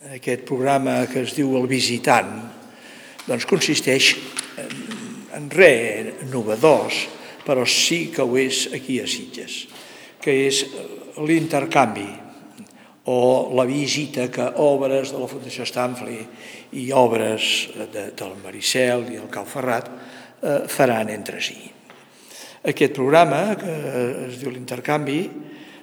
Aquest programa que es diu El Visitant doncs consisteix en, res novedós, però sí que ho és aquí a Sitges, que és l'intercanvi o la visita que obres de la Fundació Stanfli i obres de, del Maricel i el Cau Ferrat eh, faran entre si. Aquest programa, que es diu l'intercanvi,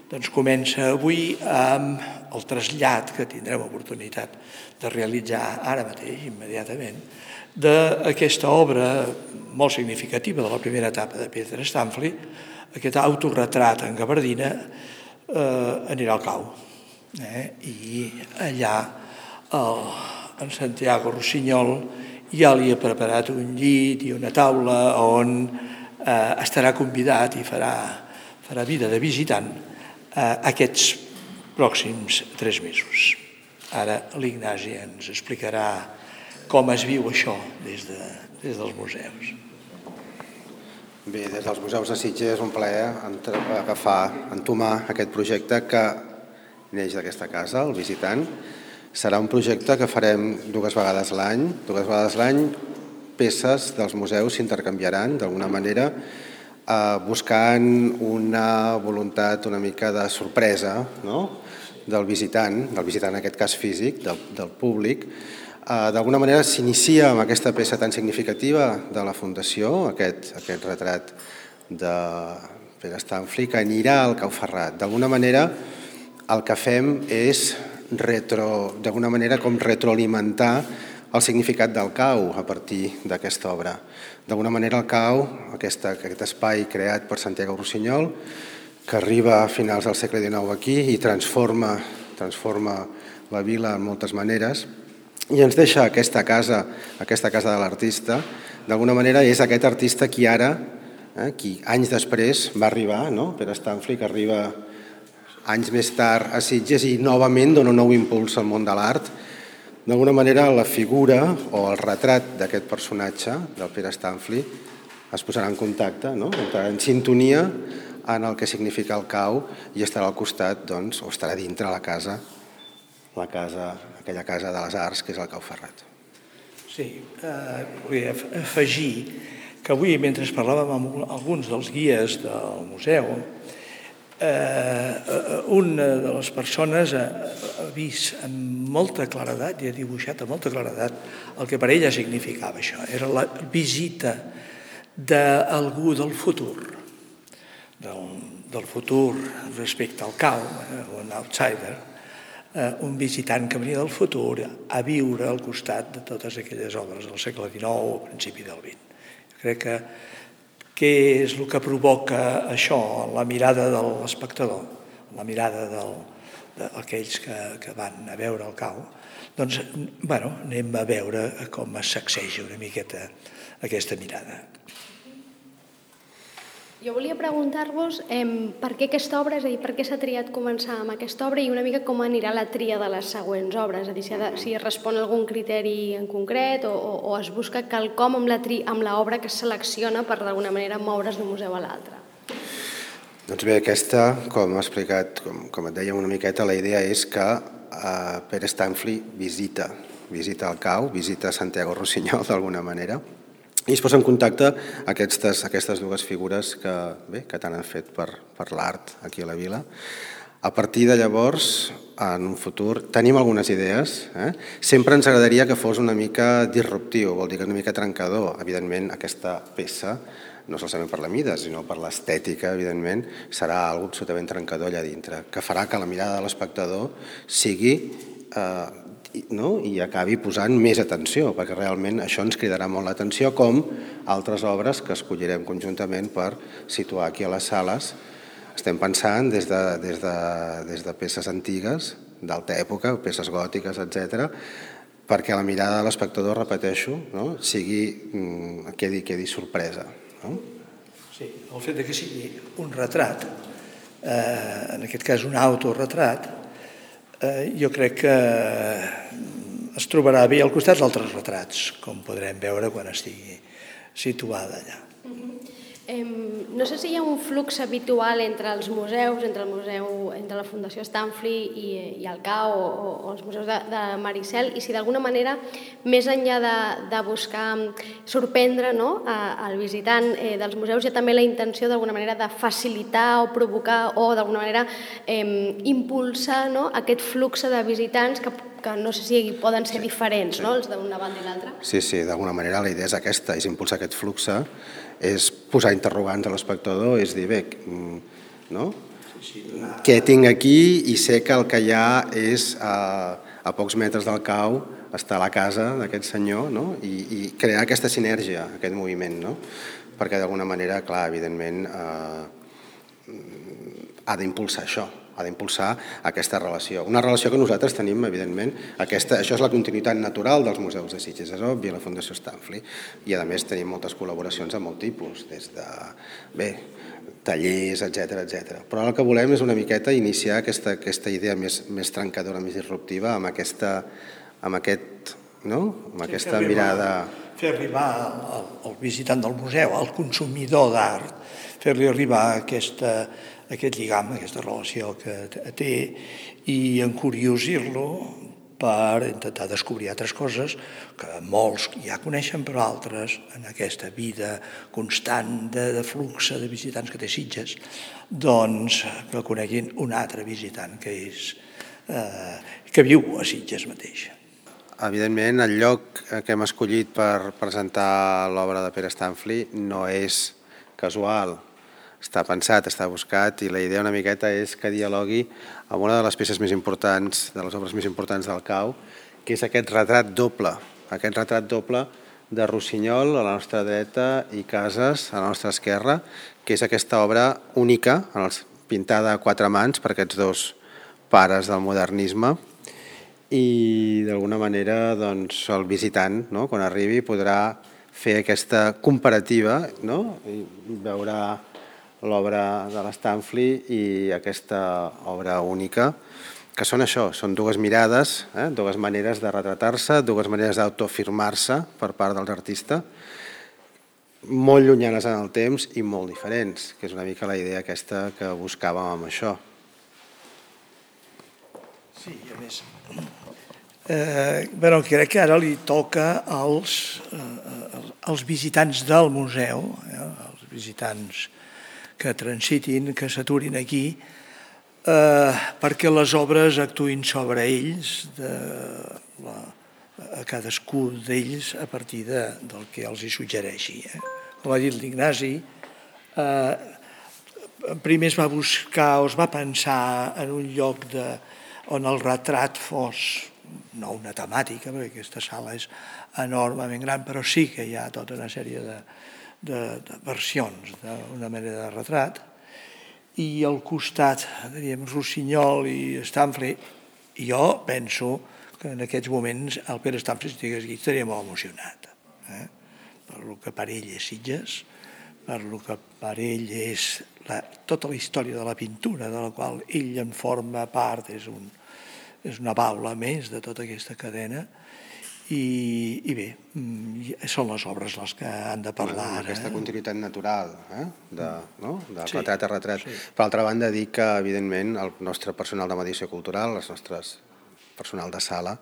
doncs comença avui amb el trasllat que tindrem oportunitat de realitzar ara mateix, immediatament, d'aquesta obra molt significativa de la primera etapa de Peter Stanfli, aquest autorretrat en gabardina, eh, anirà al cau. Eh? I allà el, en Santiago Rossinyol ja li ha preparat un llit i una taula on eh, estarà convidat i farà, farà vida de visitant eh, aquests pròxims tres mesos. Ara l'Ignasi ens explicarà com es viu això des, de, des dels museus. Bé, des dels museus de Sitges és un plaer agafar, entomar aquest projecte que neix d'aquesta casa, el visitant. Serà un projecte que farem dues vegades l'any. Dues vegades l'any peces dels museus s'intercanviaran d'alguna manera eh, buscant una voluntat una mica de sorpresa no? del visitant, del visitant en aquest cas físic, del, del públic, eh, d'alguna manera s'inicia amb aquesta peça tan significativa de la Fundació, aquest, aquest retrat de Pere Stanfli, que anirà al Cau Ferrat. D'alguna manera el que fem és retro, d'alguna manera com retroalimentar el significat del cau a partir d'aquesta obra. D'alguna manera el cau, aquesta, aquest espai creat per Santiago Rossinyol, que arriba a finals del segle XIX aquí i transforma, transforma la vila en moltes maneres, i ens deixa aquesta casa, aquesta casa de l'artista, d'alguna manera és aquest artista qui ara, eh, qui anys després va arribar, no? Pere Stanfli, que arriba anys més tard a Sitges i novament dona un nou impuls al món de l'art. D'alguna manera la figura o el retrat d'aquest personatge, del Pere Stanfli, es posarà en contacte, no? entrarà en sintonia en el que significa el cau i estarà al costat, doncs, o estarà dintre la casa, la casa aquella casa de les arts que és el Cau Ferrat. Sí, eh, vull afegir que avui, mentre parlàvem amb alguns dels guies del museu, eh, una de les persones ha, ha vist amb molta claredat i ha dibuixat amb molta claredat el que per ella significava això. Era la visita d'algú del futur, del, del futur respecte al cau, eh, un outsider, eh, un visitant que venia del futur a viure al costat de totes aquelles obres del segle XIX o principi del XX. Crec que què és el que provoca això, la mirada de l'espectador, la mirada d'aquells que, que van a veure el cau, doncs, bueno, anem a veure com es sacseja una miqueta aquesta mirada. Jo volia preguntar-vos eh, per què aquesta obra, és a dir, per què s'ha triat començar amb aquesta obra i una mica com anirà la tria de les següents obres, és a dir, si, de, si respon a algun criteri en concret o, o, o es busca quelcom amb la tri, amb l'obra que es selecciona per d'alguna manera moure's d'un museu a l'altre. Doncs bé, aquesta, com ha explicat, com, com et deia una miqueta, la idea és que eh, Pere Stanfli visita, visita el cau, visita Santiago Rossinyol d'alguna manera, i es posa en contacte aquestes, aquestes dues figures que, bé, que tant han fet per, per l'art aquí a la vila. A partir de llavors, en un futur, tenim algunes idees. Eh? Sempre ens agradaria que fos una mica disruptiu, vol dir que una mica trencador. Evidentment, aquesta peça, no solament per la mida, sinó per l'estètica, evidentment, serà algo absolutament trencador allà dintre, que farà que la mirada de l'espectador sigui eh, no? i acabi posant més atenció, perquè realment això ens cridarà molt l'atenció, com altres obres que escollirem conjuntament per situar aquí a les sales. Estem pensant des de, des de, des de peces antigues, d'alta època, peces gòtiques, etc, perquè la mirada de l'espectador, repeteixo, no? sigui, mm, quedi, quedi sorpresa. No? Sí, el fet que sigui un retrat, eh, en aquest cas un autoretrat, eh, jo crec que es trobarà bé al costat d'altres retrats, com podrem veure quan estigui situada allà. No sé si hi ha un flux habitual entre els museus, entre el museu, entre la Fundació Stanfli i, i el CAO o, o els museus de, de Maricel i si d'alguna manera, més enllà de, de buscar sorprendre no, al visitant eh, dels museus, hi ha també la intenció d'alguna manera de facilitar o provocar o d'alguna manera eh, impulsar no, aquest flux de visitants que, que no sé si poden ser diferents, sí. no, els d'una banda i l'altra. Sí, sí, d'alguna manera la idea és aquesta, és impulsar aquest flux és posar interrogants a l'espectador, és dir, bé, mm, no? què tinc aquí i sé que el que hi ha és a, a pocs metres del cau està a la casa d'aquest senyor no? I, i crear aquesta sinergia, aquest moviment, no? perquè d'alguna manera, clar, evidentment, eh, ha d'impulsar això, ha d'impulsar aquesta relació. Una relació que nosaltres tenim, evidentment, aquesta, això és la continuïtat natural dels museus de Sitges, és obvi, la Fundació Stanfli, i a més tenim moltes col·laboracions de molt tipus, des de, bé, tallers, etc etc. Però el que volem és una miqueta iniciar aquesta, aquesta idea més, més trencadora, més disruptiva, amb, aquesta, amb aquest, no? amb aquesta mirada... Fer arribar al, visitant del museu, al consumidor d'art, fer-li arribar aquesta, aquest lligam, aquesta relació que té i encuriosir-lo per intentar descobrir altres coses que molts ja coneixen, però altres en aquesta vida constant de, de flux de visitants que té Sitges, doncs que coneguin un altre visitant que és eh, que viu a Sitges mateix. Evidentment, el lloc que hem escollit per presentar l'obra de Pere Stanfli no és casual, està pensat, està buscat i la idea una miqueta és que dialogui amb una de les peces més importants, de les obres més importants del Cau, que és aquest retrat doble, aquest retrat doble de Rossinyol a la nostra dreta i Cases a la nostra esquerra, que és aquesta obra única, pintada a quatre mans per aquests dos pares del modernisme, i d'alguna manera doncs, el visitant, no, quan arribi, podrà fer aquesta comparativa no? i veurà l'obra de l'Stanfli i aquesta obra única, que són això, són dues mirades, eh? dues maneres de retratar-se, dues maneres d'autofirmar-se per part dels artistes, molt llunyanes en el temps i molt diferents, que és una mica la idea aquesta que buscàvem amb això. Sí, a més, eh, bueno, crec que ara li toca als, eh, als visitants del museu, eh, els visitants que transitin, que s'aturin aquí, eh, perquè les obres actuïn sobre ells, de la, a cadascú d'ells a partir de, del que els hi suggereixi. Eh? Com ha dit l'Ignasi, eh, primer es va buscar o es va pensar en un lloc de, on el retrat fos no una temàtica, perquè aquesta sala és enormement gran, però sí que hi ha tota una sèrie de, de, de versions d'una manera de retrat, i al costat, diríem, Rossinyol i Stanfrey, jo penso que en aquests moments el Pere Stanfrey, si estigués aquí, estaria molt emocionat. Eh? Per lo que per ell és Sitges, per lo que per ell és la, tota la història de la pintura, de la qual ell en forma part, és, un, és una baula més de tota aquesta cadena, i, i bé, mm, són les obres les que han de parlar ara. Aquesta continuïtat natural, eh? de, no? de sí, retrat a retrat. Sí. Per altra banda, dir que, evidentment, el nostre personal de mediació cultural, els nostres personal de sala,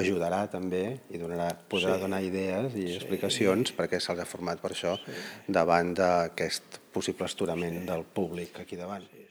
ajudarà també i donarà, podrà sí. donar idees i sí. explicacions perquè se'ls ha format per això sí. davant d'aquest possible astorament sí. del públic aquí davant. Sí.